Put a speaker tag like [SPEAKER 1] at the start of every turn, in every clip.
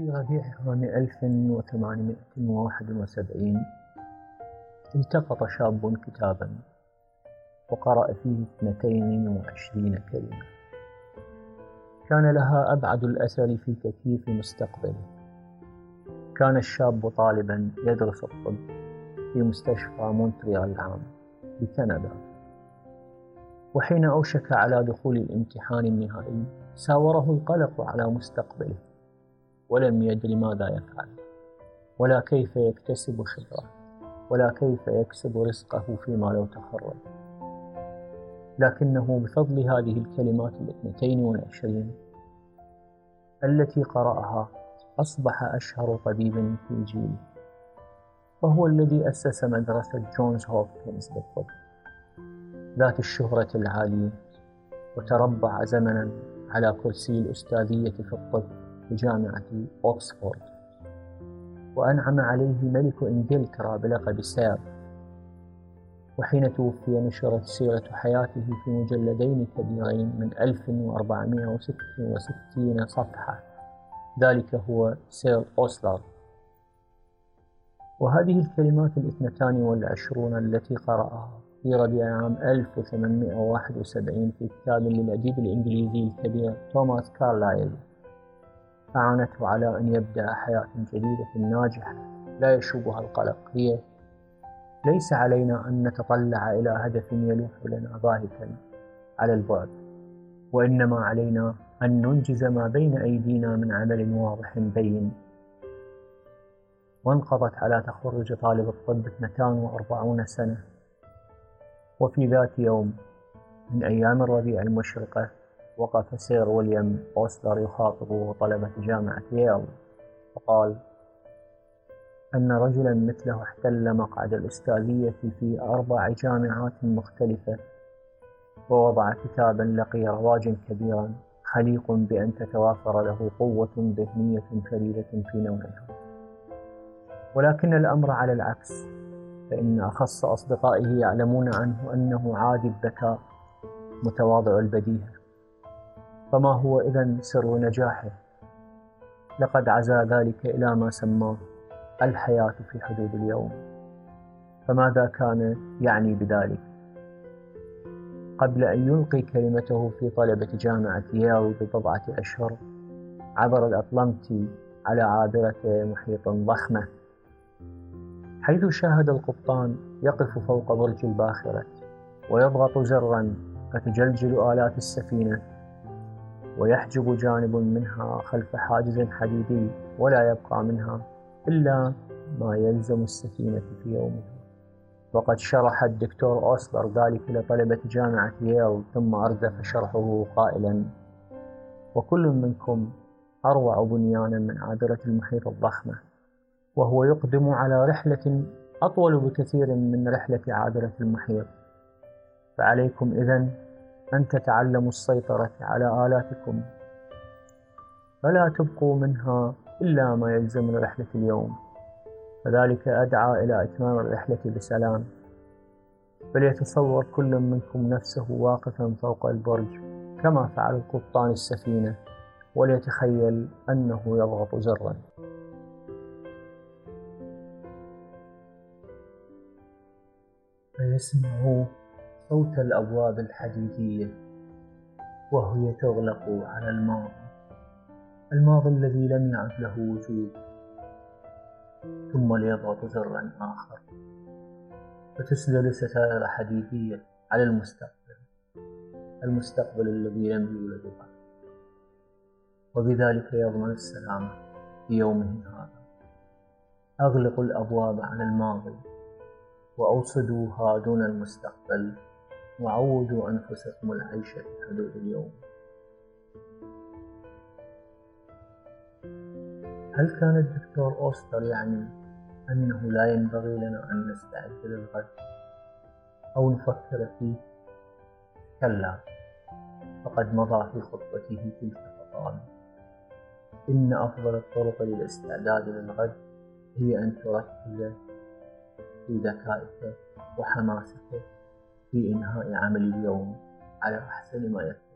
[SPEAKER 1] في ربيع عام 1871 التقط شاب كتابا وقرأ فيه اثنتين وعشرين كلمة. كان لها أبعد الأثر في تكييف مستقبله كان الشاب طالبا يدرس الطب في مستشفى مونتريال العام بكندا. وحين أوشك على دخول الامتحان النهائي ساوره القلق على مستقبله. ولم يدر ماذا يفعل. ولا كيف يكتسب خبرة. ولا كيف يكسب رزقه فيما لو تخرج لكنه بفضل هذه الكلمات الاثنتين والعشرين التي قرأها أصبح أشهر طبيب في جيله وهو الذي أسس مدرسة جونز هوبكنز للطب ذات الشهرة العالية وتربع زمنا على كرسي الأستاذية في الطب. بجامعة أوكسفورد. وأنعم عليه ملك إنجلترا بلقب سير وحين توفي نشرت سيرة حياته في مجلدين كبيرين من 1466 صفحة. ذلك هو سير أوسلر وهذه الكلمات الاثنتان والعشرون التي قرأها في ربيع عام 1871 في كتاب للأديب الإنجليزي الكبير توماس كارلايل. أعانته على أن يبدأ حياة جديدة ناجحة لا يشوبها القلق. هي ليس علينا أن نتطلع إلى هدف يلوح لنا ضاهكا على البعد وإنما علينا أن ننجز ما بين أيدينا من عمل واضح بين. وانقضت على تخرج طالب الطب 42 سنة. وفي ذات يوم من أيام الربيع المشرقة وقف سير ويليام أوسلر يخاطب طلبة جامعة ييل وقال أن رجلا مثله احتل مقعد الأستاذية في أربع جامعات مختلفة ووضع كتابا لقي رواجا كبيرا خليق بأن تتوافر له قوة ذهنية فريدة في نوعها. ولكن الأمر على العكس فإن أخص أصدقائه يعلمون عنه أنه عادي الذكاء متواضع البديهة. فما هو إذا سر نجاحه؟ لقد عزا ذلك إلى ما سماه الحياة في حدود اليوم. فماذا كان يعني بذلك؟ قبل أن يلقي كلمته في طلبة جامعة ييل ببضعة أشهر عبر الأطلنطي على عابرة محيط ضخمة. حيث شاهد القبطان يقف فوق برج الباخرة ويضغط زرا فتجلجل آلات السفينة ويحجب جانب منها خلف حاجز حديدي ولا يبقى منها إلا ما يلزم السفينة في يومها. وقد شرح الدكتور أوسلر ذلك لطلبة جامعة ييل ثم أردف شرحه قائلا وكل منكم أروع بنيانا من عابرة المحيط الضخمة وهو يقدم على رحلة أطول بكثير من رحلة عابرة المحيط. فعليكم إذن أن تتعلموا السيطرة على آلاتكم. فلا تبقوا منها إلا ما يلزم رحلة اليوم. فذلك أدعى إلى إتمام الرحلة بسلام. فليتصور كل منكم نفسه واقفا فوق البرج كما فعل القبطان السفينة وليتخيل أنه يضغط زرا. فيسمع صوت الأبواب الحديدية وهي تغلق على الماضي الماضي الذي لم يعد له وجود ثم ليضغط زرا آخر فتسدل ستائر حديدية على المستقبل المستقبل الذي لم يولد بعد. وبذلك يضمن السلامة في يومه هذا. أغلقوا الأبواب على الماضي وأوصدوها دون المستقبل. وعودوا أنفسكم العيش في حدود اليوم هل كان الدكتور أوستر يعني أنه لا ينبغي لنا أن نستعد للغد أو نفكر فيه؟ كلا فقد مضى في خطته تلك فقال إن أفضل الطرق للاستعداد للغد هي أن تركز في ذكائك وحماسك في إنهاء عمل اليوم على أحسن ما يكون.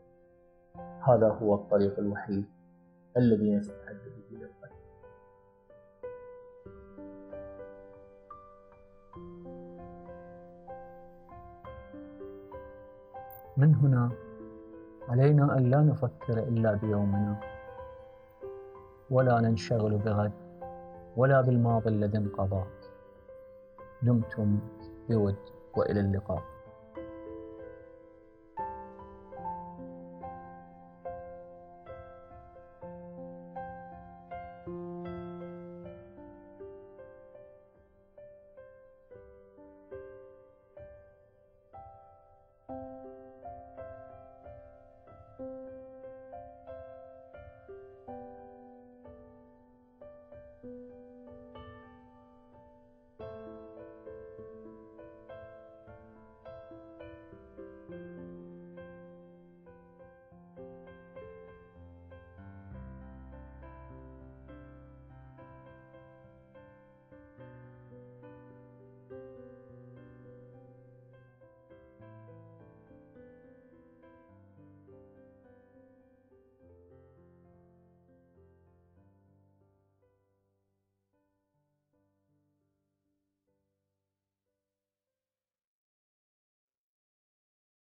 [SPEAKER 1] هذا هو الطريق الوحيد الذي نستعد به للقتل. من هنا علينا أن لا نفكر إلا بيومنا ولا ننشغل بغد ولا بالماضي الذي انقضى. دمتم بود وإلى اللقاء.